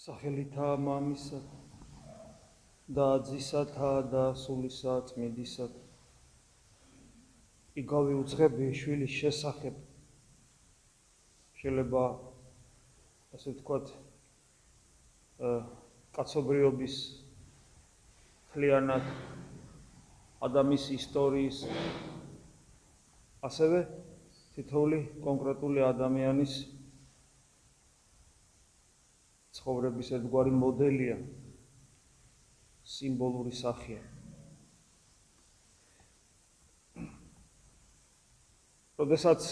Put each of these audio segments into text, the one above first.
სახელითა მამისა და ძისათა და სულისა წმინდისა იგავი უძღები შვილის შესახებ. შეიძლება ასე ვთქვათ კაცობრიობის თლიანად ადამიანის ისტორიის ასევე თითოეული კონკრეტული ადამიანის ცხოვრების ერთგვარი მოდელია სიმბოლური სახეა როდესაც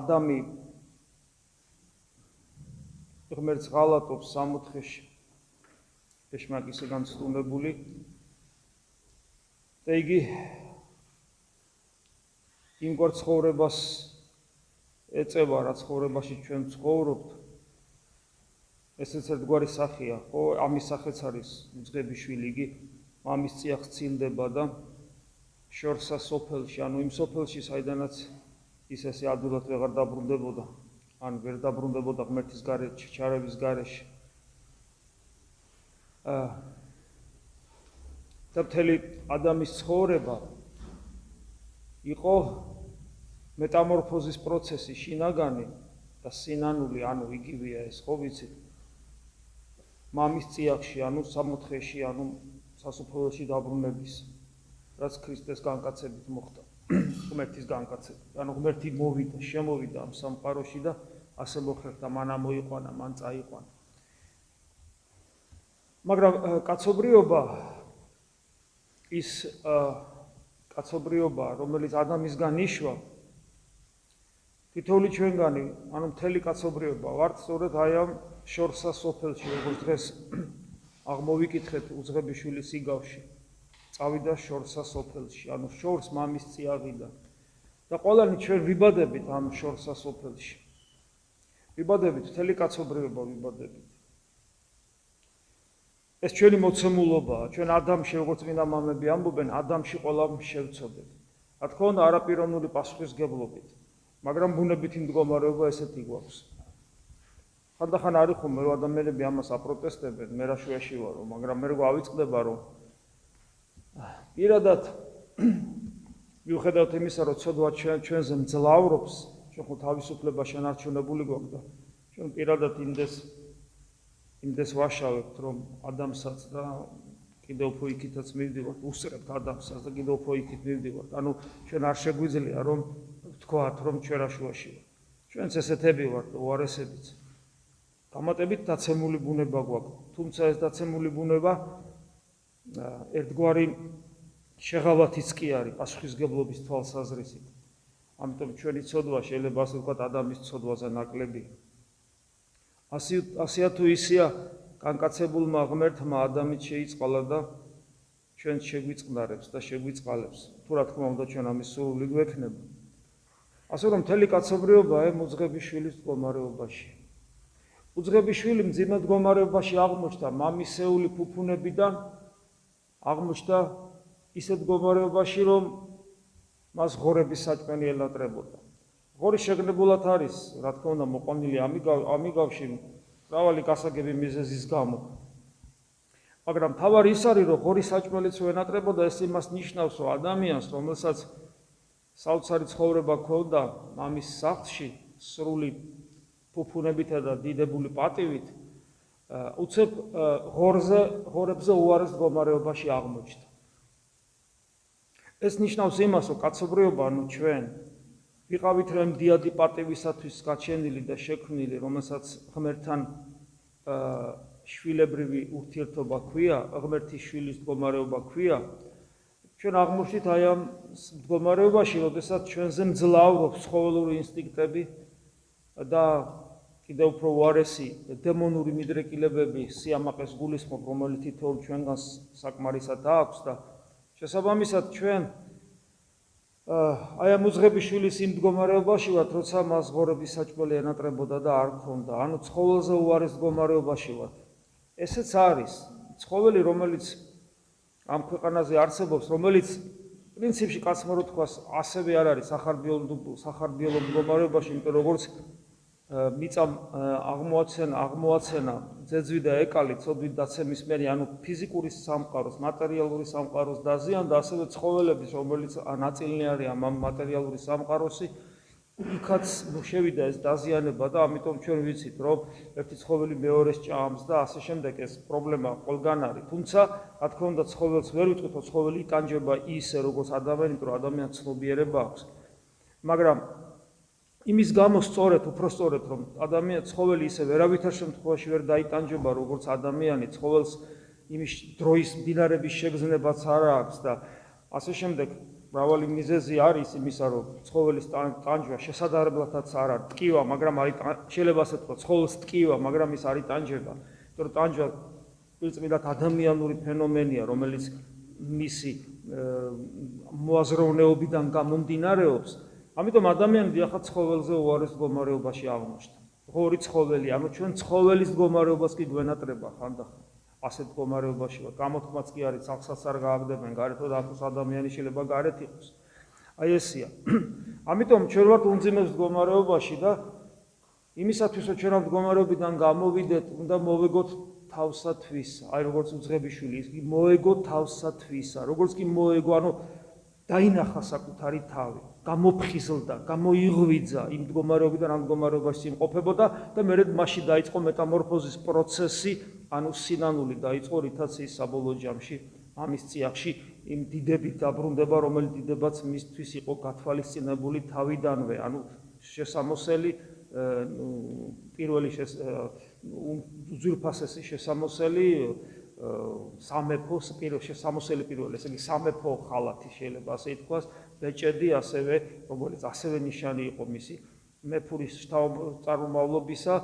ადამი ღმერთს ღალატობს სამოთხეში ეშმაკისგან ცდუნებული და იგი იმ გორ ცხოვრებას ეწევა რა ცხოვრებაში ჩვენ ცხოვრობთ ესეც ერთგვარი სახეა, ხო? ამის სახეც არის უძღები შვილი, იგი მამის წიაღს ცილდება და შორსა სოფელში, ანუ იმ სოფელში, საიდანაც ის ესე ადვილად ვეღარ დაბრუნდებოდა, ან ვერ დაბრუნდებოდა ღმერთის გარეშე, ჩარების გარეშე. აა და მთელი ადამიანის ცხოვრება იყო მეტამორფოზის პროცესი, შინაგანი და სინანული, ანუ იგივეა ეს, ხო ვიცით? მამის წიაღში, ანუ სამოთხეში, ანუ სასופველში დაბრუნების, რაც ქრისტეს განკაცებით მოხდა. ღმერთის განკაცებით. ანუ ღმერთი მოვიდა, შემოვიდა ამ სამყაროში და ასე მოხერხდა, მან ამოიყვანა, მან წაიყვანა. მაგრამ კაცობრიობა ის კაცობრიობა, რომელიც ადამიანისგან იშვა, თითოეული ჩვენგანი, ანუ მთელი კაცობრიობა ვართ სწორედ აი ამ შორსა სოფელში, როგორც დღეს აღმოვიკითხეთ უძღებიშვილის იგავში. წავიდა შორსა სოფელში, ანუ შორს მამის წიაღიდა. და ყველანი ჩვენ ვიბადებით ამ შორსა სოფელში. ვიბადებით მთელი კაცობრიობა ვიბადებით. ეს ჩვენი მოცემულობაა, ჩვენ ადამიანში როგორც წინა მამები ამბობენ, ადამიანში ყველა შევწოდეთ. რა თქმა უნდა, არაპიროვნული პასუხისგებლობით. მაგრამ ბუნებითი მდგომარეობა ესეთი გვაქვს. ხანდახან არის ხომ მე ადამიანები ამას აპროტესტებენ, მე რა შუაში ვარო, მაგრამ მე როგორ ავიწყდება რომ პირადად მიუხედავად იმისა, რომ ცოდვა ჩვენ ჩვენზე მძლავრობს, ჩვენ ხო თავისუფლება შენარჩუნებული გვაქვს და ჩვენ პირადად იმდეს იმდეს ვაშავებთ, რომ ადამიანსაც და კიდევ უფრო იქითაც მივდივართ, უსწრებთ ადამიანსაც და კიდევ უფრო იქით მივდივართ. ანუ ჩვენ არ შეგვიძლია რომ ვთქვათ, რომ ჩვენ რა შუაში ვართ. ჩვენც ესეთები ვართ, უარესებიც. დამატებით დაცემული ბუნება გვაქვს. თუმცა ეს დაცემული ბუნება ერთგვარი შეღავათიც კი არის პასუხისგებლობის თვალსაზრისით. ამიტომ ჩვენი ცოდვა შეიძლება ასე ვთქვათ ადამიანის ცოდვაზე ნაკლები. ასე ასეა თუ ისია კანკაცებულმა ღმერთმა ადამიანს შეიწყალა და ჩვენ შეგვიწყნარებს და შეგვიწყალებს. თუ რა თქმა უნდა ჩვენ ამის სრული გვექნება. ასე რომ მთელი კაცობრიობა ემუძღების შვილის მდგომარეობაში. უძღებიშვილი მძიმე მდგომარეობაში აღმოჩნდა მამისეული ფუფუნებიდან აღმოჩნდა ისეთ მდგომარეობაში რომ მას ღორების საჭმელი ელატრებოდა. ღორი შეგნებულად არის რა თქმა უნდა მოყვანილი ამიგავში მრავალი გასაგები მიზეზის გამო. მაგრამ თავარი ის არის რომ ღორი საჭმელიც ვენატრებოდა ეს იმას ნიშნავს რომ ადამიანს რომელსაც საოცარი ცხოვრება ქონდა მამის სახლში სრული ფუფუნებითა და დიდებული პატივით უცებ ღორზე ღორებზე უარეს მდგომარეობაში აღმოჩნდა. ეს ნიშნავს იმას, რომ კაცობრიობა, ანუ ჩვენ ვიყავით რომ დიადი პატივისათვის გაჩენილი და შექმნილი, რომელსაც ღმერთთან შვილებრივი ურთიერთობა ქვია, ღმერთის შვილის მდგომარეობა ქვია. ჩვენ აღმოჩნდით აი ამ მდგომარეობაში, როდესაც ჩვენზე მძლავრობს ცხოველური ინსტინქტები და კიდევ უფრო უარესი დემონური მიდრეკილებები სიამაყეს გულისხმობ, რომელიც თითოეულ ჩვენგანს საკმარისად აქვს და შესაბამისად ჩვენ აი ამ უძღების შვილის იმ მდგომარეობაში ვართ, როცა მას ღორების საჭმელი ენატრებოდა და არ ქონდა, ანუ ცხოველზე უარეს მდგომარეობაში ვართ. ესეც არის ცხოველი, რომელიც ამ ქვეყანაზე არსებობს, რომელიც პრინციპში კაცმა რო თქვას, ასევე არ არის სახარბიოლო სახარბიოლო მდგომარეობაში, იმიტომ როგორც მიწამ აღმოაცენა აღმოაცენა ძეძვი და ეკალი ცოდვი დაცემის მერი ანუ ფიზიკური სამყაროს მატერიალური სამყაროს დაზიან და ასევე ცხოველების რომელიც ნაწილნი არის ამ მატერიალური სამყაროსი იქაც შევიდა ეს დაზიანება და ამიტომ ჩვენ ვიცით რომ ერთი ცხოველი მეორეს ჭამს და ასე შემდეგ ეს პრობლემა ყველგან არის. თუმცა რა თქმა უნდა ცხოველს ვერ ვიტყვით რომ ცხოველი იტანჯება ისე როგორც ადამიანი თუ ადამიანს ცნობიერება აქვს. მაგრამ იმის გამო სწორედ უფრო სწორედ რომ ადამიანი ცხოველი ისე ვერავითარ შემთხვევაში ვერ დაიტანჯება როგორც ადამიანი ცხოველს იმის დროის ბინარების შეგზნებაც არ აქვს და ასე შემდეგ მრავალი მიზეზი არის იმისა, რომ ცხოველის ტანჯვა შესაძლებელადაც არ არის ტკივა, მაგრამ არის შეიძლება ასე თქვა, ცხოველს ტკივა, მაგრამ ის არის ტანჯება. იმიტომ რომ ტანჯვა პირწმიდად ადამიანური ფენომენია, რომელიც მისი მოაზროვნეობიდან გამომდინარეობს. ამიტომ ადამიანი დიახაც ცხოველზე უარეს მდგომარეობაში აღმოჩნდა. ღორი ცხოველი, ანუ ჩვენ ცხოველის მდგომარეობას კი გვენატრება ხანდახან. ასეთ მდგომარეობაში ვარ. გამოთქმაც კი არის, სახსაც არ გააგდებენ, გარეთო დათოს ადამიანი შეიძლება გარეთ იყოს. აი ესია. ამიტომ ჩვენ ვართ უნძიმეს მდგომარეობაში და იმისათვის რომ ჩვენ ამ მდგომარეობიდან გამოვიდეთ, უნდა მოვეგოთ თავსათვის. აი როგორც უძღებიშვილი, ის მოეგო თავსათვისა. როგორც კი მოეგო, ანუ დაინახა საკუთარი თავი, გამოფხიზლდა, გამოიღვიძა იმ მდგომარეობიდან ამ მდგომარეობაში იმყოფებოდა და მერე მასში დაიწყო მეტამორფოზის პროცესი, ანუ სინანული დაიწყო, რითაც ის საბოლოო ჯამში ამის წიაღში იმ დიდებით დაბრუნდება, რომელიც დიდებაც მისთვის იყო გათვალისწინებული თავიდანვე, ანუ შესამოსელი პირველი უძვირფასესი შესამოსელი სამეფოს პირველ შესამოსელი პირველ ესე იგი სამეფო ხალათი შეიძლება ასე ითქვას ბეჭედი ასევე როგორც ასევე ნიშანი იყო მისი მეფურის წარმომავლობისა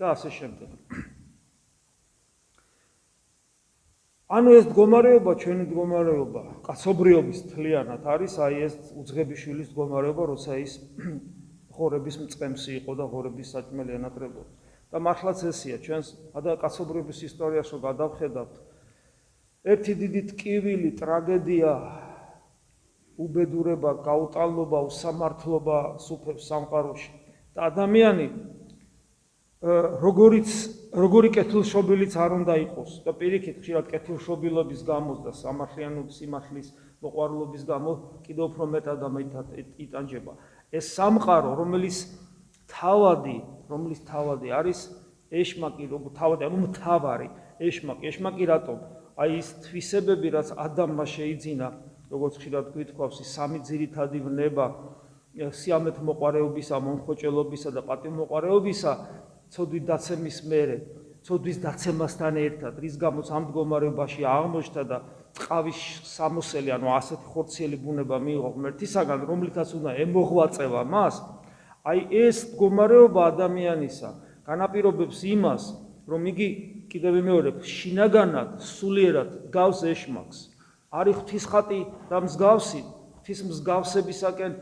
და ასე შემდეგ. ანუ ეს მდგომარეობა ჩვენი მდგომარეობა კაცობრიობის თლიანად არის აი ეს უძღებიშვილის მდგომარეობა როცა ის ხორების მწყემსი იყო და ხორების საჭმელი ენატრებოდა და მართლაც ესია ჩვენს ადა კაცობრიობის ისტორიას რო გადავხედავთ ერთი დიდი ტკივილი ტრაგედია უბედურება გაუტალობა უსამართლობა სუფევს სამყაროში. და ადამიანი როგორიც როგორი კეთილშობილიც არ უნდა იყოს. და პირიქით ხშირად კეთილშობილობის გამოს და სამართლიანობის სიმართლის მოყვარულობის გამო კიდევ უფრო მეტად იტანჯება. ეს სამყარო რომელიც თავადი რომლის თავადი არის ეშმაკი, როგორ თავადი, ანუ მთავარი ეშმაკი, ეშმაკი რატომ? აი ის თვისებები, რაც ადამიანმა შეიძინა, როგორც ხშირად გვითხოვს, ის სამი ძირითადი ვნება სიამეთ მოყარეობისა, მომხოჭელობისა და პატიმოყარეობისა, ცოდვით დაცემის მერე, ცოდვის დაცემასთან ერთად, რის გამოც ამ მდგომარეობაში აღმოჩნდა და ყავის სამოსელი, ანუ ასეთი ხორციელი ბუნება მიიღო ღმერთისაგან, რომლითაც უნდა ემოღვაწევა მას, აი ეს მდგომარეობა ადამიანისა განაპირობებს იმას, რომ იგი კიდევ მეორე შინაგანად, სულიერად გავს ეშმაკს. არის ღვთისხატი და მსგავსი, ღვთის მსგავსებისაკენ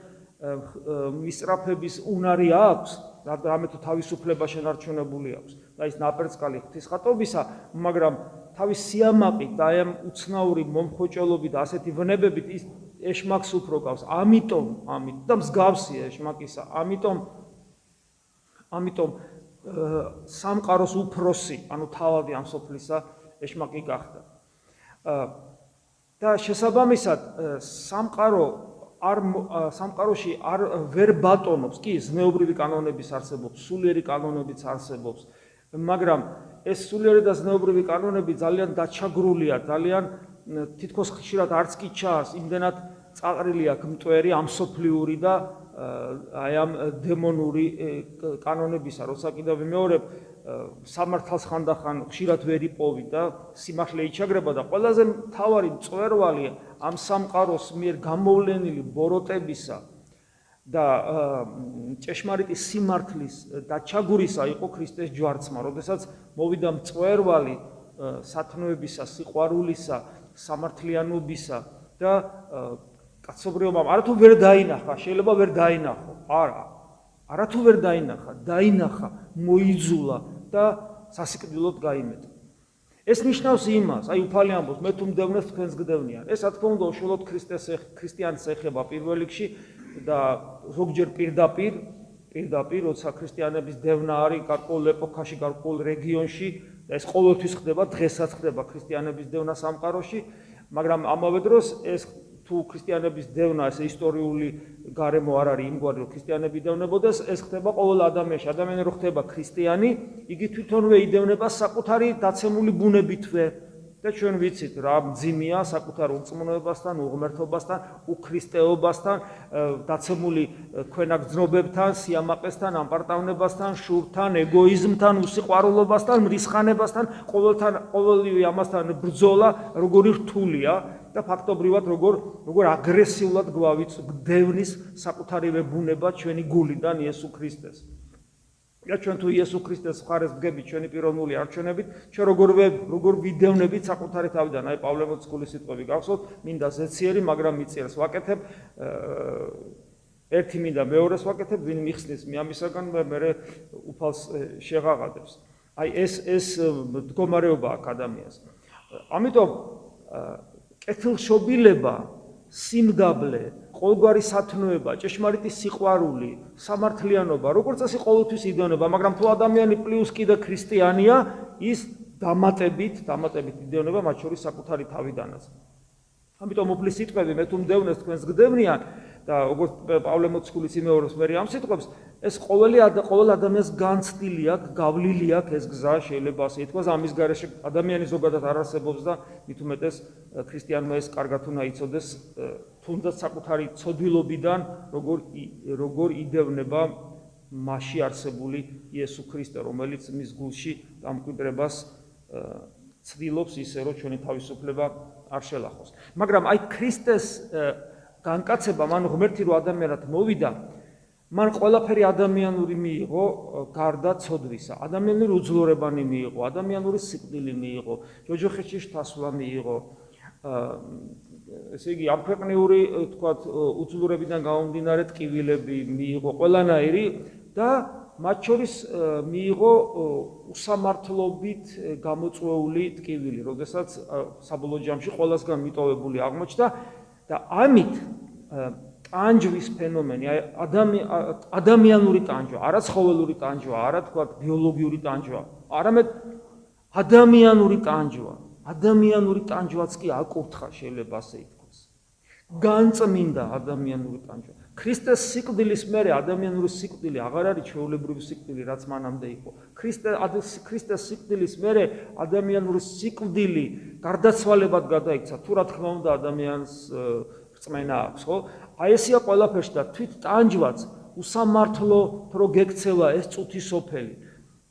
მისწრაფების უნარი აქვს, რამე თუ თავისუფლება შენარჩუნებული აქვს. და ის ნაპერწკალი ღვთისხატობისა, მაგრამ თავის სიამაყით და ამ უცნაური მომხოჭელობით და ასეთი ვნებებით ის ეშმაკს უფრო გავს. ამიტომ, ამით და მსგავსია ეშმაკისა. ამიტომ ამიტომ სამყაროს უფროსი, ანუ თავადი ამ სოფლისა ეშმაკი გახდა. და შესაბამისად სამყარო არ სამყაროში არ ვერ ბატონობს, კი, ზნეობრივი კანონების არსებობს, სულიერი კანონებიც არსებობს, მაგრამ ეს სულიერი და ზნეობრივი კანონები ძალიან დაჩაგრულია, ძალიან თითქოს ხშირად არც კი ჩანს, იმდენად წაყრილი აქვს მტვერი ამსოფლიური და აი ამ დემონური კანონებისა, როცა კიდევ მეორე სამართალს ხანდახან ხშირად ვერ იპოვი და სიმართლე იჩაგრება და ყველაზე მთავარი წვერვალი ამ სამყაროს მიერ გამოვლენილი ბოროტებისა და ჭეშმარიტი სიმართლის დაჩაგვრისა იყო ქრისტეს ჯვარცმა, როდესაც მოვიდა მწვერვალი სათნოებისა, სიყვარულისა, სამართლიანობისა და კაცობრიობამ არათუ ვერ დაინახა, შეიძლება ვერ დაინახო. არა. არათუ ვერ დაინახა, დაინახა, მოიძულა და სასიკვდილოდ გაიმეტა. ეს ნიშნავს იმას, აი უფალი ამბობს, მე თუ მდევნეს თქვენს გდევნიან. ეს რა თქმა უნდა უშუალოდ ქრისტეს ქრისტიანს ეხება პირველ რიგში და ზოგჯერ პირდაპირ პირდაპირ, როცა ქრისტიანების დევნა არის გარკვეულ ეპოქაში, გარკვეულ რეგიონში და ეს ყოველთვის ხდება, დღესაც ხდება ქრისტიანების დევნა სამყაროში, მაგრამ ამავე დროს ეს თუ ქრისტიანების დევნა ეს ისტორიული გარემო არ არის იმგვარი რომ ქრისტიანები დევნებოდეს ეს ხდება ყოველ ადამიანში. ადამიანი რო ხდება ქრისტიანი იგი თვითონვე იდევნება საკუთარი დაცემული ბუნებითვე. და ჩვენ ვიცით რა მძიმეა საკუთარ უწმუნოებასთან, უღმერთობასთან, უქრისტეობასთან, დაცემული ქვენაგზნობებთან, სიამაყესთან, ამპარტავნებასთან, შურთან, ეგოიზმთან, უსიყვარულობასთან, მრისხანებასთან, ყოველთან ყოველივე ამასთან ბრძოლა როგორი რთულია და ფაქტობრივად როგორ როგორ აგრესიულად გვავიც გდევნის საკუთარივე ბუნება ჩვენი გულიდან იესო ქრისტეს. და ჩვენ თუ იესო ქრისტეს მხარეს ვგებით ჩვენი პიროვნული არჩევნებით, ჩვენ როგორ როგორ ვიდევნებით საკუთარი თავიდან, აი პავლე მოციქულის სიტყვები გახსოვთ, მინდა ზეციერი, მაგრამ მიწიერს ვაკეთებ, ერთი მინდა მეორეს ვაკეთებ, ვინ მიხსნის მე ამისაგან მე მე უფალს შეღაღადებს. აი ეს ეს მდგომარეობა აქ ადამიანს. ამიტომ კეთილშობილება, სიმდაბლე, ყოველგვარი სათნოება, ჭეშმარიტი სიყვარული, სამართლიანობა, როგორც ასე ყოველთვის იდეონება, მაგრამ თუ ადამიანი პლუს კიდე ქრისტიანია, ის დამატებით, დამატებით იდეონება მათ შორის საკუთარი თავიდანაც. ამიტომ უფლის სიტყვები მე თუ მდევნეს თქვენს გდევნიან და როგორც პავლე მოციქულის იმეოროს მე ამ სიტყვებს, ეს ყოველი ყოველ ადამიანს განცდილი აქვს, გავლილი აქვს ეს გზა, შეიძლება ასე ითქვას, ამის გარეშე ადამიანი ზოგადად არ არსებობს და მით უმეტეს ქრისტიანმა ეს კარგად უნდა იცოდეს თუნდაც საკუთარი ცოდვილობიდან როგორ როგორ იდევნება მასში არსებული იესო ქრისტე, რომელიც მის გულში დამკვიდრებას ცდილობს ისე, რომ ჩვენი თავისუფლება არ შელახოს. მაგრამ აი ქრისტეს განკაცება, მან ღმერთი რო ადამიანად მოვიდა, მან ყველაფერი ადამიანური მიიღო გარდა ცოდვისა. ადამიანური უძლურებანი მიიღო, ადამიანური სიკვდილი მიიღო, ჯოჯოხეთში შთასვლა მიიღო. ესე იგი, ამ ქვეყნიური, თქვათ, უძლურებიდან გამომდინარე ტკივილები მიიღო ყველანაირი და მათ შორის მიიღო უსამართლობით გამოწვეული ტკივილი, როდესაც საბოლოო ჯამში ყოველასგან მიტოვებული აღმოჩნდა და ამით ტანჯვის ფენომენი, ადამიანური ტანჯვა, არა ცხოველური ტანჯვა, არა თქვა ბიოლოგიური ტანჯვა, არამედ ადამიანური ტანჯვა. ადამიანური ტანჯვაც კი აკურთხა შეიძლება ასე ითქვას. განწმინდა ადამიანური ტანჯვა. ქრისტეს სიკვდილის მერე ადამიანური სიკვდილი აღარ არის ჩვეულებრივი სიკვდილი, რაც მანამდე იყო. ქრისტე ქრისტეს სიკვდილის მერე ადამიანური სიკვდილი გარდაცვალებად გადაიქცა. თუ რა თქმა უნდა ადამიანს რწმენა აქვს, ხო? აი ესია ყველაფერში და თვით ტანჯვაც უსამართლო რო გეკცევა ეს წუთი სოფელი.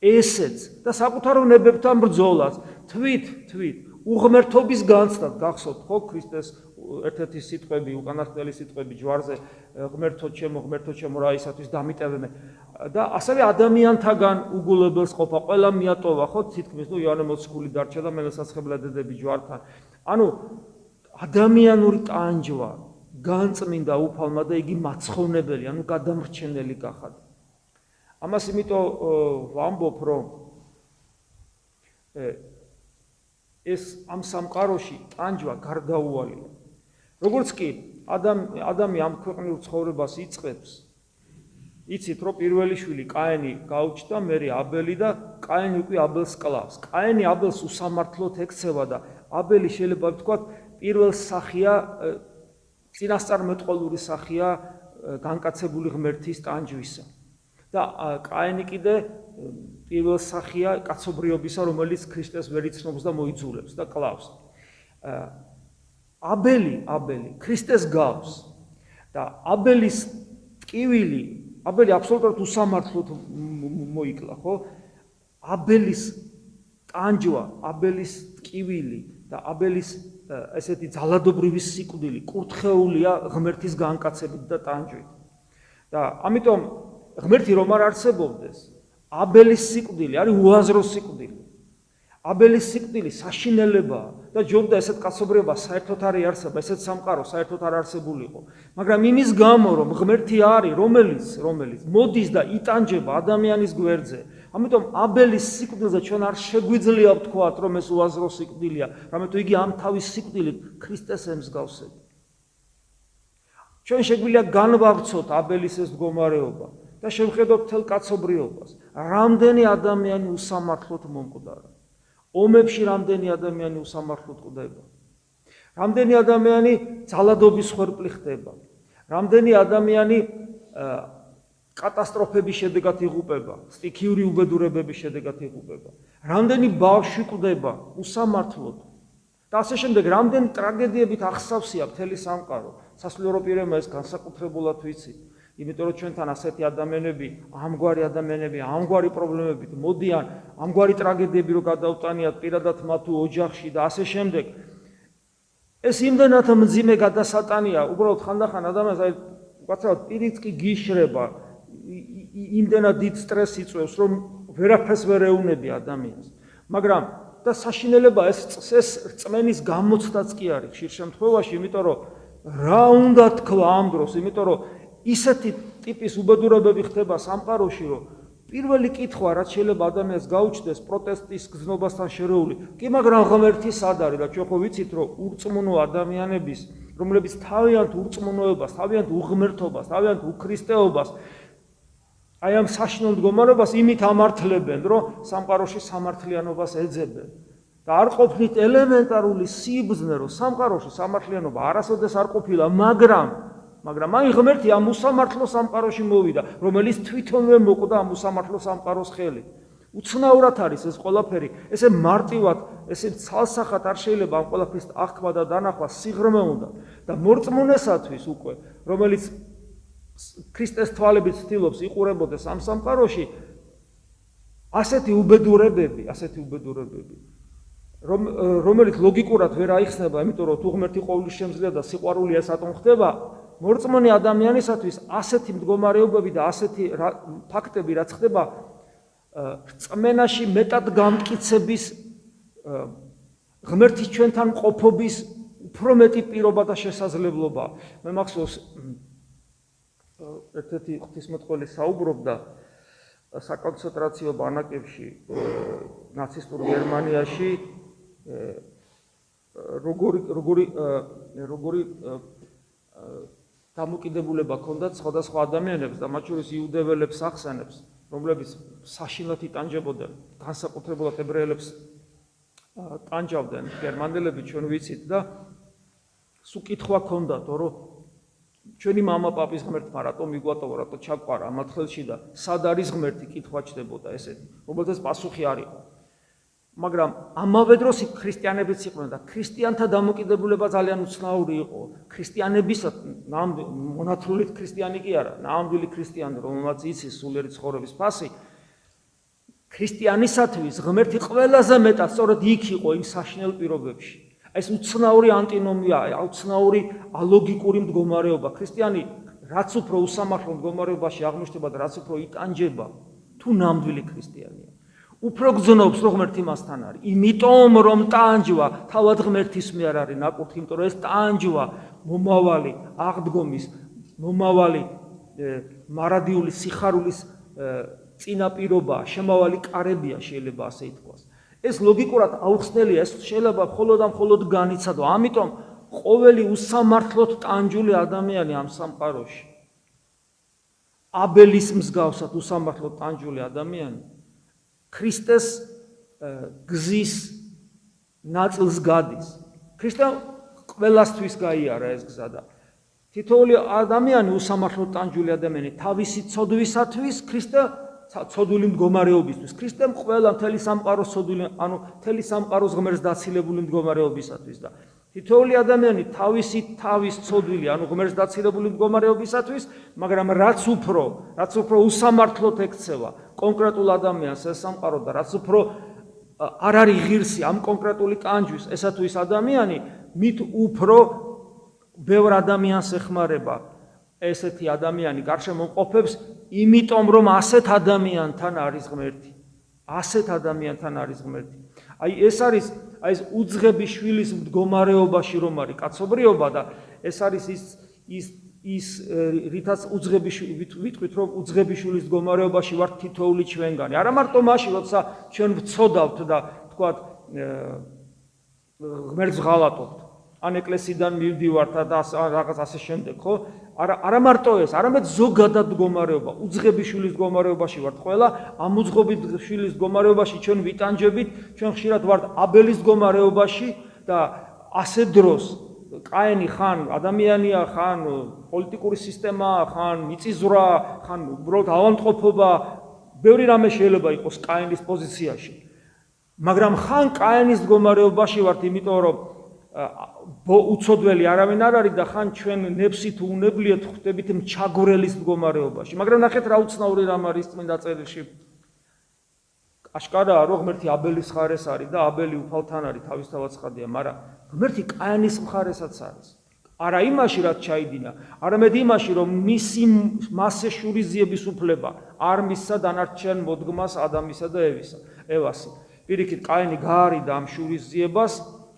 ესეც და საკუთარ უნებებთან ბრძოლას თვით თვით უღმერთობის განცდად გახსოვთ ხო ქრისტეს ერთ-ერთი სიტყვები უკანასკნელი სიტყვები ჯვარზე ღმერთო ჩემო ღმერთო ჩემო რა ისათვის დამიტევე და ასევე ადამიანთაგან უგულებელს ყოფა ყველა მიატოვა ხო თითქმის ნუ იოანე მოციქული დარჩა და მელესაცხებლა დედები ჯვართან. ანუ ადამიანური ტანჯვა განწმინდა უფალმა და იგი მაცხოვნებელი ანუ გადამრჩენელი გახადა ამას იმიტომ ვამბობ რომ ეს ამ სამყაროში ტანჯვა გარდაუვალია. როგორც კი ადამ ადამი ამ ქვეყნიურ ცხოვრებას იწყებს იცით რომ პირველი შვილი კაენი გაუჩნდა მერე აბელი და კაენი უკვე აბელს კლავს. კაენი აბელს უსამართლოდ ექცევა და აბელი შეიძლება ვთქვა პირველ სახია წინასწარმეტყოლური სახია განკაცებული ღმერთის ტანჯვისა. და კაენი კიდე პირველ სახია კაცობრიობისა რომელიც ქრისტეს ვერ იცნობს და მოიძულებს და კლავს. აბელი აბელი ქრისტეს გავს. და აბელის ტკივილი აბელი აბსოლუტურად უსამართლოდ მოიკლა ხო? აბელის ტანჯვა აბელის ტკივილი და აბელის ესეთი ძალადობრივი სიკვდილი კურთხეულია ღმერთის განკაცებით და ტანჯვით და ამიტომ ღმერთი რომ არ არსებობდეს აბელის სიკვდილი არის უაზრო სიკვდილი აბელის სიკვდილი საშინელებაა და ჯობდა ესეთ კაცობრიობა საერთოდ არ არსება, ესეთ სამყარო საერთოდ არ არსებულიყო. მაგრამ იმის გამო, რომ ღმერთი არის, რომელიც, რომელიც მოდის და იტანჯება ადამიანის გვერდზე, ამიტომ აბელის სიკვდილზე ჩვენ არ შეგვიძლია ვთქვათ, რომ ეს უაზრო სიკვდილია, რამეთუ იგი ამ თავის სიკვდილით ქრისტეს ემსგავსება. ჩვენ შეგვიძლია განვავრცოთ აბელის ეს მდგომარეობა და შევხედოთ თელ კაცობრიობას. რამდენი ადამიანი უსამართლოდ მომკვდარა. ომებში რამდენი ადამიანი უსამართლოდ ყვდება. რამდენი ადამიანი ძალადობის ხერპლი ხდება. რამდენი ადამიანი კატასტროფების შედეგად იღუპება, სტიქიური უბედურებების შედეგად იღუპება. რამდენი ბავშვი ყვდება უსამართლოდ. და ასე შემდეგ, რამდენი ტრაგედიებით ახსავსია მთელი სამყარო. სასულიერო პირებმა ეს განსაკუთრებულად ვიცით. იმიტომ რომ ჩვენთან ასეთი ადამიანები, ამგვარი ადამიანები, ამგვარი პრობლემებით მოდიან, ამგვარი ტრაგედიები რო გადავტანიათ პირადად მათ ოჯახში და ასე შემდეგ. ეს იმდენად მძიმე გადასატანია, უბრალოდ ხანდახან ადამიანს აი ვაცრავთ პირიც კი გიშრება, იმდენად დიდ სტრესს იწვევს, რომ ვერაფერს ვერ ეუნები ადამიანს. მაგრამ და საშინელება ეს ეს წმენის გამოცდაც კი არის ხშირ შემთხვევაში, იმიტომ რომ რა უნდა თქვა ამ დროს, იმიტომ რომ ისეთი ტიპის უბედურებები ხდება სამყაროში, რომ პირველი კითხვა რაც შეიძლება ადამიანს გაუჩნდეს პროტესტის გზნობასთან შერეული, კი მაგრამ ღმერთი სად არის? და ჩვენ ხო ვიცით რომ ურწმუნო ადამიანების, რომლებიც თავიანთ ურწმუნოებას, თავიანთ უღმერთობას, თავიანთ უქრისტეობას აი ამ საშინელ მდგომარეობას იმით ამართლებენ, რომ სამყაროში სამართლიანობას ეძებენ. და არ ყოფნით ელემენტარული სიბზნე, რომ სამყაროში სამართლიანობა არასოდეს არ ყოფილა, მაგრამ მაგრამ აი ღმერთი ამ უსამართლო სამყაროში მოვიდა, რომელიც თვითონვე მოკვდა ამ უსამართლო სამყაროს ხელი. უცნაურად არის ეს ყველაფერი, ესე მარტივად, ესე ცალსახად არ შეიძლება ამ ყველაფრის აღქმა და დანახვა სიღრმე უნდა და მორწმუნესათვის უკვე, რომელიც ქრისტეს თვალებით ცდილობს იყურებოდეს ამ სამყაროში ასეთი უბედურებები, ასეთი უბედურებები რომ რომელიც ლოგიკურად ვერ აიხსნება, იმიტომ რომ თუ ღმერთი ყოვლის შემძლია და სიყვარულია სატომ ხდება, მორწმუნე ადამიანისათვის ასეთი მდგომარეობები და ასეთი ფაქტები რაც ხდება წმენაში მეტად გამკიცების ღმერთის ჩვენთან ყოფობის უფრო მეტი პირობა და შესაძლებლობა. მე მახსოვს ერთ-ერთი ღვთისმოწყალე საუბრობდა საკონცენტრაციო ბანაკებში ნაცისტურ გერმანიაში როგორი როგორი როგორი დამოკიდებულება ჰქონდათ სხვადასხვა ადამიანებს და მათ შორის იუდეველებს ახსენებს რომლებიც საშინლად იტანჯებოდნენ განსაკუთრებულად ებრაელებს ტანჯავდნენ გერმანელები ჩვენ ვიცით და სუკითხვა ჰქონდათ რომ ჩვენი мама პაპის ღმერთმა რატომ მიგვატოვა, რატო ჩაყარა ამ ხელში და სად არის ღმერთი კითხვა ჩდებოდა ესეთი. რომელთაც პასუხი არ იყო. მაგრამ ამავე დროს ქრისტიანებიც იყვნენ და ქრისტიანთა დამოკიდებულება ძალიან უცნაური იყო. ქრისტიანების მონათრული ქრისტიანი კი არა, ნამდვილი ქრისტიანი, რომელმაც იცის სულიერი ცხოვრების ფასი. ქრისტიანისათვის ღმერთი ყველაზე მეტად სწორედ იქ იყო იმ საშინელ პირობებში. ეს უცნაური ანტინომიაა, უცნაური ალოგიკური მდგომარეობა. ქრისტიანი რაც უფრო უსამართლო მდგომარეობაში აღმოჩნდება და რაც უფრო იტანჯება, თუ ნამდვილი ქრისტიანია. უფრო გძნობს, რომ ღმერთი მასთან არის. იმიტომ რომ ტანჯვა თავად ღმერთის მიერ არის ნაკურთხი, იმიტომ რომ ეს ტანჯვა მომავალი აღდგომის, მომავალი მარადიული სიხარულის წინაპირობა, შემავალი კარებია შეიძლება ასე ითქვას. ეს ლოგიკურად აუხსნელია, ეს შეიძლება მხოლოდ ამ მხოლოდ განიცადო. ამიტომ ყოველი უსამართლოდ ტანჯული ადამიანი ამ სამყაროში აბელის მსგავსად უსამართლოდ ტანჯული ადამიანი ქრისტეს გზის ნაწილს გადის. ქრისტე ყველასთვის გაიარა ეს გზა და თითოეული ადამიანი უსამართლოდ ტანჯული ადამიანი თავისი ცოდვისათვის ქრისტე ცოდული მდგომარეობისთვის. ქრისტემ ყველა მთელი სამყაროს ცოდული, ანუ მთელი სამყაროს ღმერთს დაცილებული მდგომარეობისათვის და თითოეული ადამიანი თავისი თავის ცოდვილი, ანუ ღმერთს დაცილებული მდგომარეობისათვის, მაგრამ რაც უფრო, რაც უფრო უსამართლოდ ექცევა კონკრეტულ ადამიანს ეს სამყარო და რაც უფრო არ არის ღირსი ამ კონკრეტული ტანჯვის, ესა თუ ის ადამიანი, მით უფრო ბევრ ადამიანს ეხმარება ესეთი ადამიანი გარშემო ყოფებს იმიტომ რომ ასეთ ადამიანთან არის ღმერთი. ასეთ ადამიანთან არის ღმერთი. აი ეს არის აი ეს უძღები შვილის მდგომარეობაში რომ არის კაცობრიობა და ეს არის ის ის ის რითაც უძღები ვიტყვით რომ უძღები შვილის მდგომარეობაში ვარ თითოული ჩვენგანი. არა მარტო მაშინ როცა ჩვენ ვწოდავთ და თქვათ ღმერთს ღალატობთ. ან ეკლესიიდან მივდივართ და რაღაც ასე შემდეგ, ხო? არა არა მარტო ეს, არამედ ზოგადად მდგომარეობა, უძღებიშვილის მდგომარეობაში ვართ ყველა, ამ უძღებიშვილის მდგომარეობაში ჩვენ ვიტანჯებით, ჩვენ ხშირად ვართ აბელის მდგომარეობაში და ასე დროს კაენი ხან ადამიანია, ხან პოლიტიკური სისტემაა, ხან მიწიზვრა, ხან უბრალოდ ავანტყოფობა, ბევრი რამე შეიძლება იყოს კაენის პოზიციაში. მაგრამ ხან კაენის მდგომარეობაში ვართ, იმიტომ რომ უცოდველი არავინ არ არის და ხან ჩვენ ნებსით უნებლიეთ ხვდებით მჩაგვრელის მდგომარეობაში. მაგრამ ნახეთ რა უცნაური რამ არის წმინდა წერილში. აშკარაა რომ ღმერთი აბელის მხარეს არის და აბელი უფალთან არის თავისთავად ცხადია, მაგრამ ღმერთი კაენის მხარესაც არის. არა იმაში რაც ჩაიდინა, არამედ იმაში რომ მისი მასე შურიზიების უფლება არ მისცა დანარჩენ მოდგმას ადამიანსა და ევისა. ევასი. პირიქით კაენი გაარიდა ამ შურიზიებას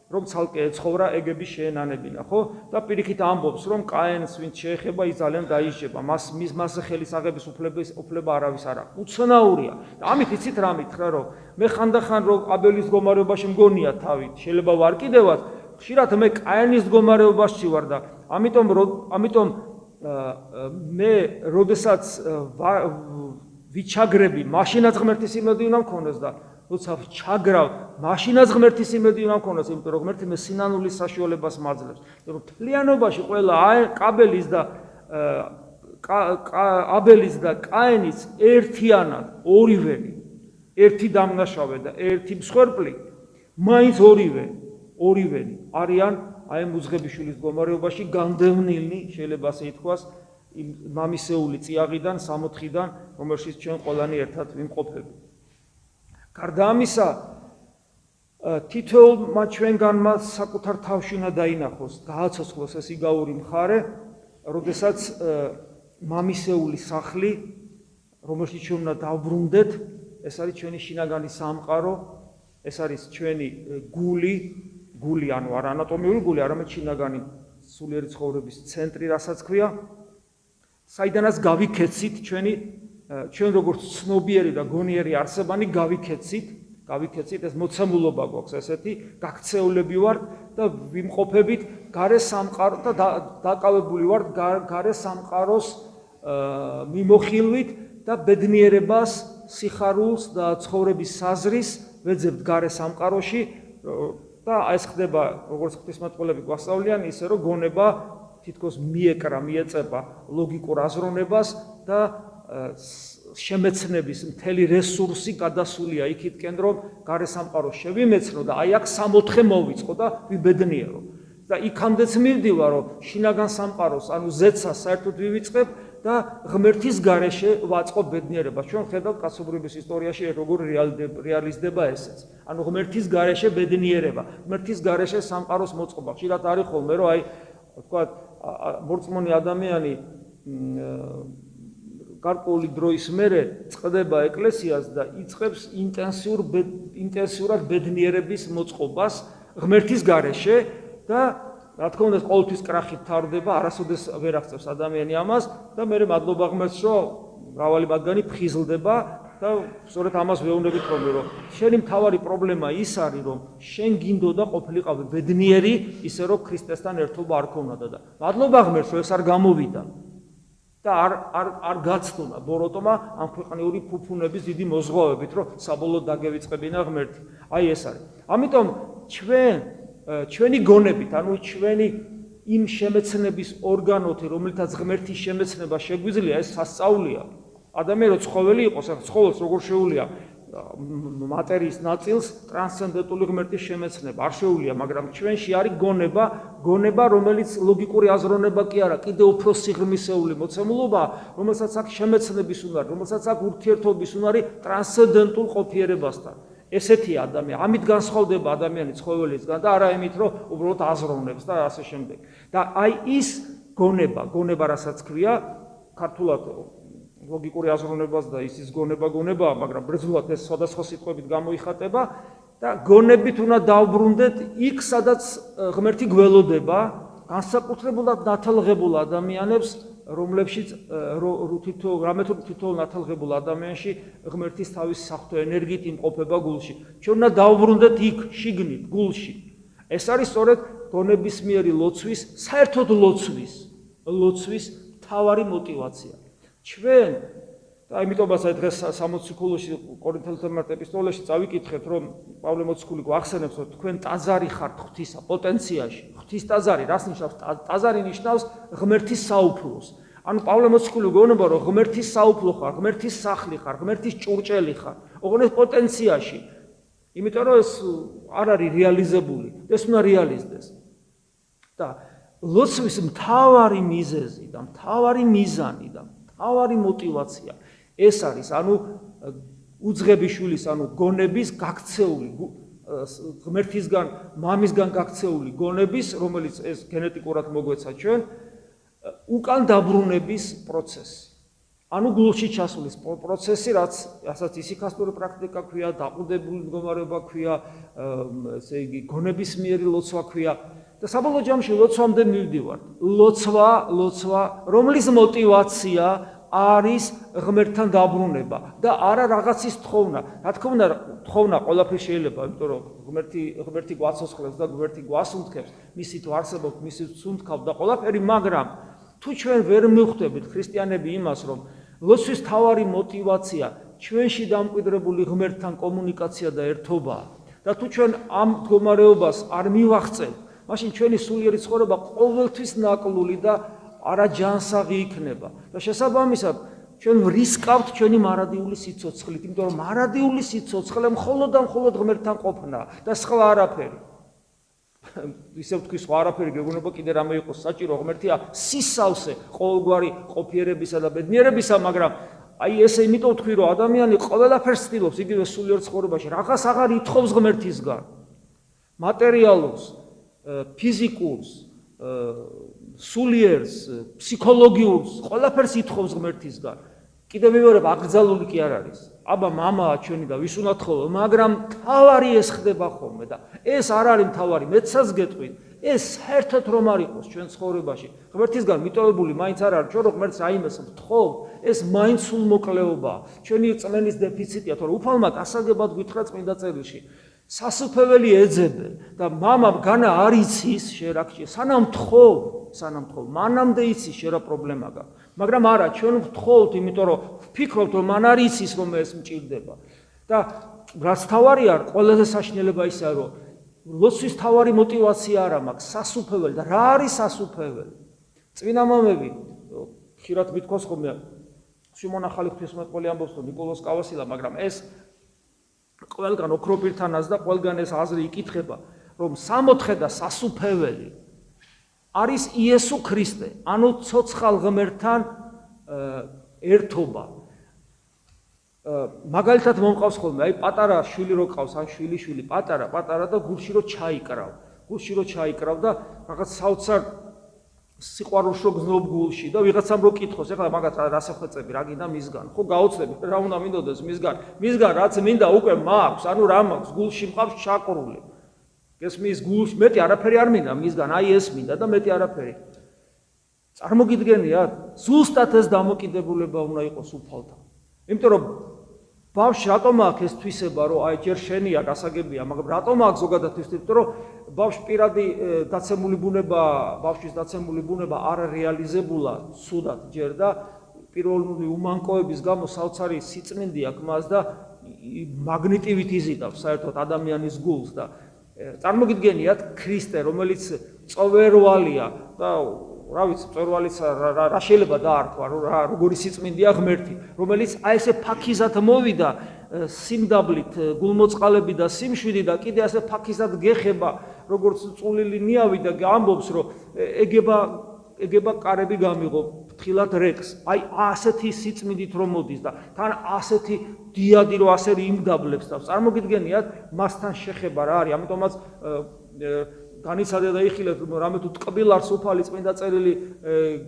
რომ ცალკე ეცხოვრა ეგების შეენანებინა, ხო? და პირიქით ამბობს, რომ კაენს ვინც შეეხება, ის ძალიან დაიჭება. მას მის მასე ხელის აღების უფლების უფლება არავის არ აქვს. უცნაურია. და ამით იცით რა მითხრა, რომ მე ხანდახან რომ აბელის გომარეობაში მგონია თავით, შეიძლება ვარ კიდევაც, ხშირად მე კაენის გომარეობაში ვარ და ამიტომ ამიტომ მე როდესაც ვიჩაგრები, მაშინაც ღმერთის იმედი უნდა მქონდეს და როცა ჩაგრავ, მაშინაც ღმერთის იმედი უნდა მქონდეს, იმიტომ რომ ღმერთი მე სინანულის საშუალებას მაძლევს. რომ თლიანობაში ყველა კაბელის და აბელის და კაენის ერთიანად ორივენი, ერთი დამნაშავე და ერთი მსხვერპლი, მაინც ორივე, ორივენი არიან აი მუძღებიშვილის გომარეობაში განდევნილნი, შეიძლება ასე ითქვას, იმ მამისეული წიაღიდან, 64-დან, რომელშიც ჩვენ ყველანი ერთად ვიმყოფებით. გარდა ამისა თითოეულმა ჩვენგანმა საკუთარ თავში უნდა დაინახოს, გააცოცხლოს ეს იგაური მხარე, როდესაც მამისეული სახლი, რომელშიც ჩვენ უნდა დავბრუნდეთ, ეს არის ჩვენი შინაგანი სამყარო, ეს არის ჩვენი გული, გული ანუ არა ანატომიური გული, არამედ შინაგანი სულიერი ცხოვრების ცენტრი, რასაც ქვია. საიდანაც გავიქეცით ჩვენი ჩვენ როგორც ცნობიერი და გონიერი არსებანი გავიქეცით, გავიქეცით ეს მოცემულობა გვაქვს ესეთი, გაქცეულები ვართ და ვიმყოფებით გარე სამყარო და დაკავებული ვართ გარე სამყაროს მიმოხილვით და ბედნიერებას, სიხარულს და ცხოვრების საზრის ვეძებთ გარე სამყაროში და ეს ხდება როგორც ღვთისმეტყველები გვასწავლიან ისე რომ გონება თითქოს მიეკრა, მიეწება ლოგიკურ აზროვნებას და შემეცნების მთელი რესურსი გადასულია იქითკენ რომ გარესამყარო შევიმეცნო და აი აქ 64 მოვიწყო და ვიბედნიერო. და იქამდეც მივდივარ რომ შინაგან სამყაროს ანუ ზეცას საერთოდ ვივიწყებ და ღმერთის გარეშე ვაწყობ ბედნიერება. ჩვენ ხედავთ კაცობრიობის ისტორიაში როგორ რეალიზდება ესეც. ანუ ღმერთის გარეშე ბედნიერება ღმერთის გარეშე სამყაროს მოწყობა. ხშირად არის ხოლმე რომ აი თქვა მორწმუნე ადამიანი გარკვეული დროის მერე წდება ეკლესიას და იწყებს ინტენსიურ ინტენსიურად ბედნიერების მოწყობას ღმერთის გარეშე და რა თქმა უნდა ყოველთვის კრახით თავდება, არასოდეს ვერ აღწევს ადამიანი ამას და მე მადლობა ღმერთს, რომ მრავალი მათგანი ფხიზლდება და სწორედ ამას ვეუბნებით ხოლმე, რომ შენი მთავარი პრობლემა ის არის, რომ შენ გინდოდა ყოფილიყავი ბედნიერი, ისე რომ ქრისტესთან ერთობა არ ქონოდა და მადლობა ღმერთს, რომ ეს არ გამოვიდა. და არ არ არ გაცნობა ბოროტომა ამ ქვეყნიური ფუფუნების დიდი მოზღვავებით, რომ საბოლოოდ დაგევიწყებინა ღმერთი. აი ეს არის. ამიტომ ჩვენ ჩვენი გონებით, ანუ ჩვენი იმ შემეცნების ორგანოთი, რომელთაც ღმერთის შემეცნება შეგვიძლია, ეს სასწაულია. ადამიანი რო ცხოველი იყოს, ახ ცხოველს როგორ შეუულია მატერიის ნაწილს ტრანსცენდენტული ღმერთის შემეცნება არ შეუულია, მაგრამ ჩვენში არის გონება, გონება, რომელიც ლოგიკური აზროვნება კი არა, კიდე უფრო სიღრმისეული მოცემულობა, რომელსაც აქვს შემეცნების უნარი, რომელსაც აქვს ურთიერთობის უნარი ტრანსცენდენტულ ყოფიერებასთან. ესეთი ადამიანი, ამით განსხვავდება ადამიანი ცხოველისგან და არა იმით, რომ უბრალოდ აზროვნებს და ასე შემდეგ. და აი ის გონება, გონება რასაც ქვია, ქართულად ლოგიკური აზროვნებას და ისიც გონება გონებაა, მაგრამ ბრძოლად ეს სხვადასხვა სიტყვებით გამოიხატება და გონებით უნდა დავბრუნდეთ იქ, სადაც ღმერთი გველოდება, განსაკუთრებულად ნათალღებულ ადამიანებს, რომლებშიც რო თვითო რამე თუ თვითონ ნათალღებულ ადამიანში ღმერთის თავის სახთო ენერგიით იმყოფება გულში. ჩვენ უნდა დავბრუნდეთ იქ, შიგნით, გულში. ეს არის სწორედ გონებისმიერი ლოცვის, საერთოდ ლოცვის, ლოცვის მთავარი мотиваცია. ჩვენ და იმიტომაც აი დღეს 60 ქულოში კორინთელთა ეპისტოლეში წავიკითხეთ, რომ პავლე მოციქული გვახსენებს, რომ თქვენ ტაძარი ხართ ღვთისა პოტენციაში. ღვთის ტაძარი რას ნიშნავს? ტაძარი ნიშნავს ღმერთის საუფლოს. ანუ პავლე მოციქული გეუბნება, რომ ღმერთის საუფლო ხარ, ღმერთის სახლი ხარ, ღმერთის ჭურჭელი ხარ. ოღონდ პოტენციაში. იმიტომ რომ ეს არ არის რეალიზებული, ეს უნდა რეალიზდეს. და ლოცვის მთავარი მიზეზი და მთავარი მიზანი და თავარი мотиваცია ეს არის ანუ უძღები შვილის ანუ გონების გაქცეული ღმერთისგან, მამისგან გაქცეული გონების, რომელიც ეს გენეტიკურად მოგვეცა ჩვენ, უკან დაბრუნების პროცესი. ანუ გულში ჩასვლის პროცესი, რაც რასაც ისიქასტური პრაქტიკა ქვია, დაყუდებული მდგომარეობა ქვია, ესე იგი გონების მიერი ლოცვა ქვია, და საბოლოო ჯამში ლოცვამდე მივდივართ. ლოცვა, ლოცვა, რომლის мотиваცია არის ღმერთთან დაბრუნება და არა რაღაცის თხოვნა. რა თქმა უნდა, თხოვნა ყველაფერი შეიძლება, იმიტომ რომ ღმერთი ღმერთი გვაცოცხლებს და ღმერთი გვასუნთქებს, მისით ვარსებობთ, მისით სუნთქავთ და ყველაფერი, მაგრამ თუ ჩვენ ვერ მივხვდებით ქრისტიანები იმას, რომ ლოცვის თავარი мотиваცია ჩვენში დამკვიდრებული ღმერთთან კომუნიკაცია და ერთობაა და თუ ჩვენ ამ მდგომარეობას არ მივახცევთ მაშინ ჩვენი სულიერი ცხოვრება ყოველთვის ნაკლული და არაჯანსაღი იქნება. და შესაბამისად, ჩვენ რისკავთ ჩვენი მარადიული სიცოცხლით, იმიტომ რომ მარადიული სიცოცხლე მხოლოდ და მხოლოდ ღმერთთან ყოფნა და სხვა არაფერი. ისევ თქვი სხვა არაფერი გეგონება კიდე რამე იყოს საჭირო ღმერთია სისავსე ყოველგვარი ყოფიერებისა და ბედნიერებისა, მაგრამ აი ესე იმიტომ თქვი რომ ადამიანი ყველაფერს ცდილობს იგივე სულიერ ცხოვრებაში, რაღაც აღარ ითხოვს ღმერთისგან. მატერიალურს ფიზიკურს, სულიერს, ფსიქოლოგიურს, ყველაფერს ითხოვს ღმერთისგან. კიდევ მეორებ აკრძალული კი არ არის. აბა мамაა ჩვენი და ვის უნდა თხოვო, მაგრამ თავარი ეს ხდება ხოლმე და ეს არ არის თავარი, მეცაც გეტყვით. ეს საერთოდ რომ არ იყოს ჩვენ ცხოვრებაში, ღმერთისგან მიტოვებული მაინც არ არის, ჩვენ რომ ღმერთს აიმეს ვთხოვ, ეს მაინც სულ მოკლეობა, ჩვენი წმენის დეფიციტია, თორე უფალმა გასაგებად გითხრა წმინდა წერილში, სასუფეველი ეძებენ და мамამ განა არ იცის შე რა ხჭი სანამ თხო სანამ თხო მანამდე იცის შე რა პრობლემა გაქვს. მაგრამ არა ჩვენ ვთხოვთ იმიტომ რომ ვფიქრობთ რომ მან არ იცის რომ ეს მჭირდება და რაც თავარი არ ყველაზე საშნელება ისაა რომ ლოცვის თავარი мотиваცია არა მაქვს სასუფეველი და რა არის სასუფეველი? წინა მომები ხირად მithkos ხოლმე. შიმონ ახალი ღვთისმეტყველი ამბობს რომ ნიკოლოზ კავასილა მაგრამ ეს ყველგან ოქროპირთანაც და ყველგან ეს აზრი იკითხება, რომ სამოთხე და სასუფეველი არის იესო ქრისტე, ანუ ცოცხალ ღმერთთან ერთობა. მაგალითად მომყავს ხოლმე, აი პატარა შვილი რო ყავს, ან შვილი შვილი პატარა, პატარა და გულში რო ჩაიკრავ. გულში რო ჩაიკრავ და რაღაც საოცარ სიყვარულს რო გზნობ გულში და ვიღაცამ რო კითხოს, ეხლა მაგათ რა სახვეწები რა გინდა მისგან? ხო გაოცდები, რა უნდა მინდოდეს მისგან? მისგან რაც მინდა უკვე მაქვს, ანუ რა მაქვს? გულში მყავს ჩაკრული. გესმის გულში მეტი არაფერი არ მინდა მისგან, აი ეს მინდა და მეტი არაფერი. წარმოგიდგენიათ? ზუსტად ეს დამოკიდებულება უნდა იყოს უფალთან. იმიტომ რომ ბავშვი რატომ აქვს ეს თვისება, რომ აი ჯერ შენია გასაგებია, მაგრამ რატომ აქვს ზოგადად თვისება, რომ ბავშვი პირადი დაცემული ბუნება, ბავშვის დაცემული ბუნება არ რეალიზებულა სუდად ჯერ და პირველი უმანკოების გამო საოცარი სიწმინდი აქვს მას და მაგნიტივით იზიდავს საერთოდ ადამიანის გულს და წარმოგიდგენიათ ქრისტე, რომელიც წოვერვალია და რა ვიცი, წორვალიც რა შეიძლება დაარქვა, რა როგორი სიწმინდეა ღმერთი, რომელიც აი ესე ფაქიზად მოვიდა სიმდაბლით, გულმოწყალები და სიმშვიდი და კიდე ასე ფაქიზად გეხება, როგორც წულილი ნიავი და ამბობს, რომ ეგება ეგება კარები გამიღო ფთხილად რეკს. აი ასეთი სიწმინდით რომ მოდის და თან ასეთი დიადი რომ ასე იმდაბლებს და წარმოგიდგენიათ, მასთან შეხება რა არის, ამიტომაც განიცადე და იხილეთ რომ რამე თუ ტკბილარს უფალი წმინდა წერილი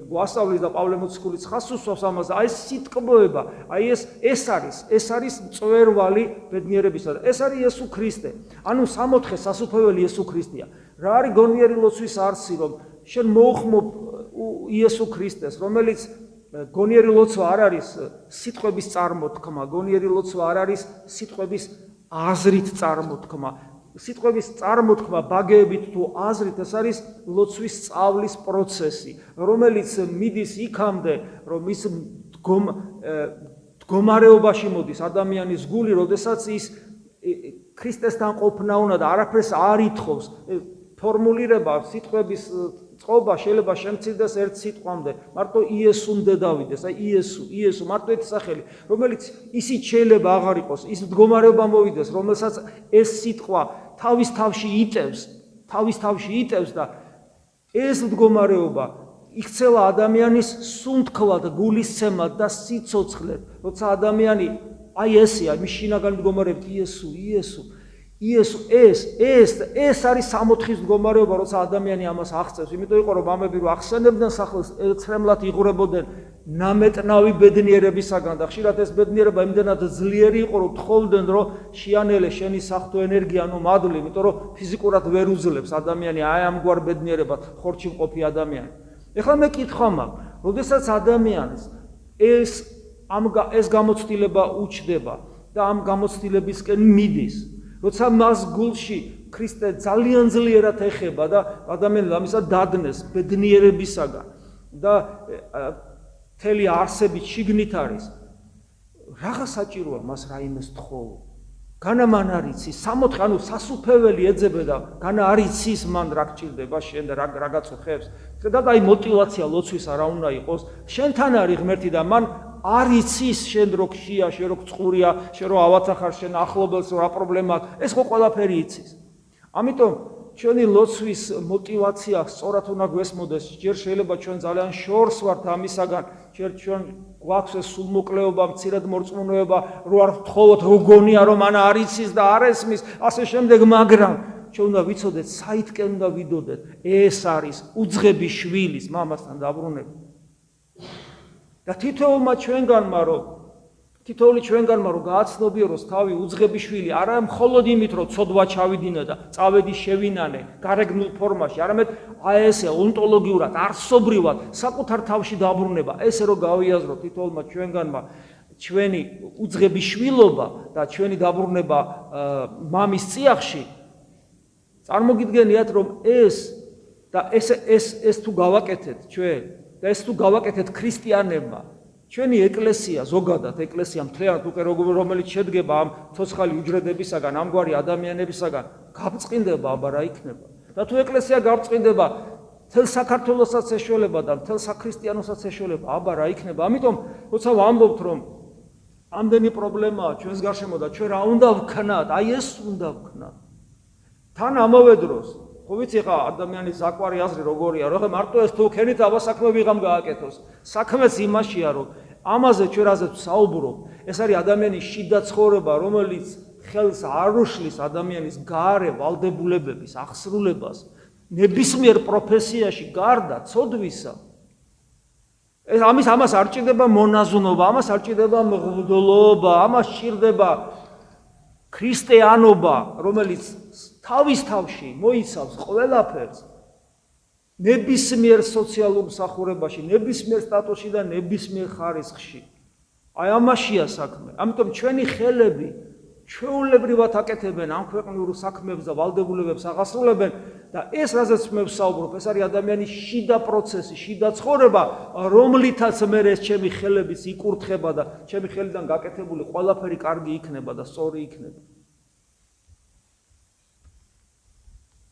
გვასწავლის და პავლე მოციქულის ხასუსავს ამას აი სიტკბოება აი ეს ეს არის ეს არის წვერვალი ბედნიერებისა და ეს არის იესო ქრისტე. ანუ სამოთხე სასუფეველი იესო ქრისტეა. რა არის გონიერი ლოცვის არსი რომ შენ მოუხმო იესო ქრისტეს რომელიც გონიერი ლოცვა არ არის სიტყვების წარმოთქმა გონიერი ლოცვა არ არის სიტყვების აზრით წარმოთქმა სიტყვების წარმოთქმა ბაგეებით თუ აზრით ეს არის ლოცვის სწავლის პროცესი, რომელიც მიდის იქამდე, რომ ის დგომარეობაში მოდის ადამიანის გული, როდესაც ის ქრისტესთან ყოფნა უნდა და არაფერს არ ითხოვს. ფორმულირება სიტყვების წყობა შეიძლება შემცირდეს ერთ სიტყვამდე, მარტო იესუმდე დავიდეს, აი იესუ, იესუ, მარტო ეს სახელი, რომელიც ისიც შეიძლება აღარ იყოს, ის მდგომარეობა მოვიდეს, რომელსაც ეს სიტყვა თავის თავში იტევს, თავის თავში იტევს და ეს მდგომარეობა იქცევა ადამიანის სუნთქლად, გულისცემად და სიცოცხლედ, როცა ადამიანი აი ესეა, მის შინაგან მდგომარეობთ იესუ, იესუ ეს ეს ეს არის სამოთხის მდგომარეობა, როცა ადამიანი ამას აღწევს. იმიტომ იყო რომ ამები რო ახსენებდნენ სახელს, ეცრემლად იღურებოდნენ ნამეტნავი ბედნიერებისაგან და ხშირად ეს ბედნიერება იმდენად ძლიერი იყო, რომ თხოვდნენ რომ შიანელე შენი საფრთხო ენერგია ნუ მადლი, იმიტომ რომ ფიზიკურად ვერ უძლებს ადამიანი აი ამგვარ ბედნიერებად ხორჩი მყოფი ადამიანი. ეხლა მე კითხვა მაქვს, როდესაც ადამიანს ეს ამ ეს გამოცდილება უჩდება და ამ გამოცდილებისკენ მიდის როცა მას გულში ქრისტე ძალიან ძლიერად ეხება და ადამიანს ამისა დადნეს ბედნიერებისაგან და მთელი არსებით შიგნით არის რაღა საჭიროა მას რაიმეს თხოვო? განა მან არ იცის 60 ანუ სასუფეველი ეძებდა განა არ იცის მან რა გჭირდება შენ და რა რაღაცო ხებს და აი мотивация ლოცვის არაუნა იყოს. შენთან არის ღმერთი და მან არ იცის შენ რო ხშია, შენ რო წყურია, შენ რო ავათახარ შენ ახლობელს რა პრობლემა აქვს. ეს ხო ყველაფერი იცის. ამიტომ ჩვენი ლოცვის мотиваცია სწორად უნდა გვესმოდეს. ჯერ შეიძლება ჩვენ ძალიან შორს ვართ ამისაგან, ჯერ ჩვენ გვაქვს ეს სულმოკლეობა, მცირად მორწმუნოება, რო არ ვთხოვოთ, რო გონია რომ ანა არ იცის და არ ესმის, ასე შემდეგ, მაგრამ ჩვენ უნდა ვიცოდეთ, საითკენ უნდა ვიდოდეთ. ეს არის უძღების შვილის მამასთან დაბრუნება. და თითოეულმა ჩვენგანმა რომ თითოეული ჩვენგანმა რომ გააცნობიეროს თავი უძღებიშვილი არა მხოლოდ იმით რომ ცოდვა ჩავიდინა და წავედი შევინანე გარეგნულ ფორმაში არამედ აი ესე ონტოლოგიურად არსობრივად საკუთარ თავში დაბრუნება. ესე რომ გავიაზრო თითოეულმა ჩვენგანმა ჩვენი უძღებიშვილობა და ჩვენი დაბრუნება მამის წიაღში წარმოგიდგენიათ რომ ეს და ეს ეს ეს თუ გავაკეთეთ ჩვენ და ეს თუ გავაკეთეთ ქრისტიანებმა ჩვენი ეკლესია ზოგადად ეკლესია მთლიანად უკვე რომელიც შედგება ამ ცოცხალი უჯრედებისაგან ამგვარი ადამიანებისაგან გაბწყინდება აბა რა იქნება? და თუ ეკლესია გაბწყინდება თელ საქართველოსაც ეშველება და თელ საქრისტიანოსაც ეშველება აბა რა იქნება? ამიტომ როცა ვამბობთ რომ ამდენი პრობლემაა ჩვენს გარშემო და ჩვენ რა უნდა ვქნათ? აი ეს უნდა ვქნათ. თან ამავე დროს ხო ვიცი ხა ადამიანის საკვარი აზრი როგორია? რომ მარტო ეს თუ ქენით აბა საქმე ვიღამ გააკეთოს. საქმეც იმაშია რომ ამაზე ჩვენ რაზეც საუბრობ ეს არის ადამიანის შიდა ცხოვრება რომელიც ხელს არ უშლის ადამიანის გარე ვალდებულებების აღსრულებას. ნებისმიერ პროფესიაში გარდა ცოდვისა ეს ამის ამას არ ჭირდება მონაზვნობა ამას არ ჭირდება მღვდლობა ამას ჭირდება ქრისტიანობა რომელიც თავის თავში მოიცავს ყველაფერს ნებისმიერ სოციალურ მსახურებაში, ნებისმიერ სტატუსში და ნებისმიერ ხარისხში. აი ამაშია საქმე. ამიტომ ჩვენი ხელები ჩვეულებრივად აკეთებენ ამ ქვეყნიურ საქმეებს და ვალდებულებებს აღასრულებენ და ეს რაზეც მე ვსაუბრობ, ეს არის ადამიანის შიდა პროცესი, შიდა ცხოვრება, რომლითაც მე ეს ჩემი ხელებიც იკურთხება და ჩემი ხელიდან გაკეთებული ყველაფერი კარგი იქნება და სწორი იქნება.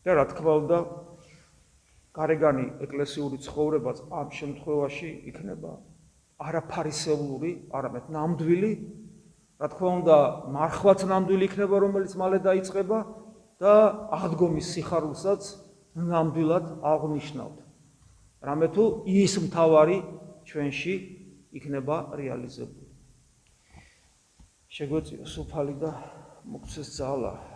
და რა თქმა უნდა გარეგანი ეკლესიური ცხოვრებაც ამ შემთხვევაში იქნება არაფარისეულური, არამედ ნამდვილი. რა თქმა უნდა, მარხვაც ნამდვილი იქნება, რომელიც მალე დაიწყება და აღდგომის სიხარულსაც ნამდვილად აღნიშნავთ. რამე თუ ის მთავარი ჩვენში იქნება რეალიზებული. შეგვეციო სუფალი და მოგცეს ძალა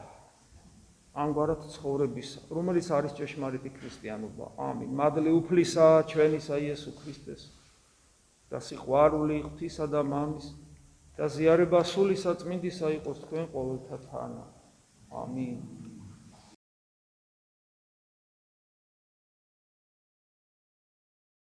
ამგვარად ცხოვრების, რომელიც არის ჭეშმარიტი ქრისტიანობა. ამინ. მადლი უფლისა ჩვენისა იესო ქრისტეს და სიყვარული ღვთისა და მამის და ზიარება სული საწმინდისა იყოს თქვენ ყოველთა თანა. ამინ.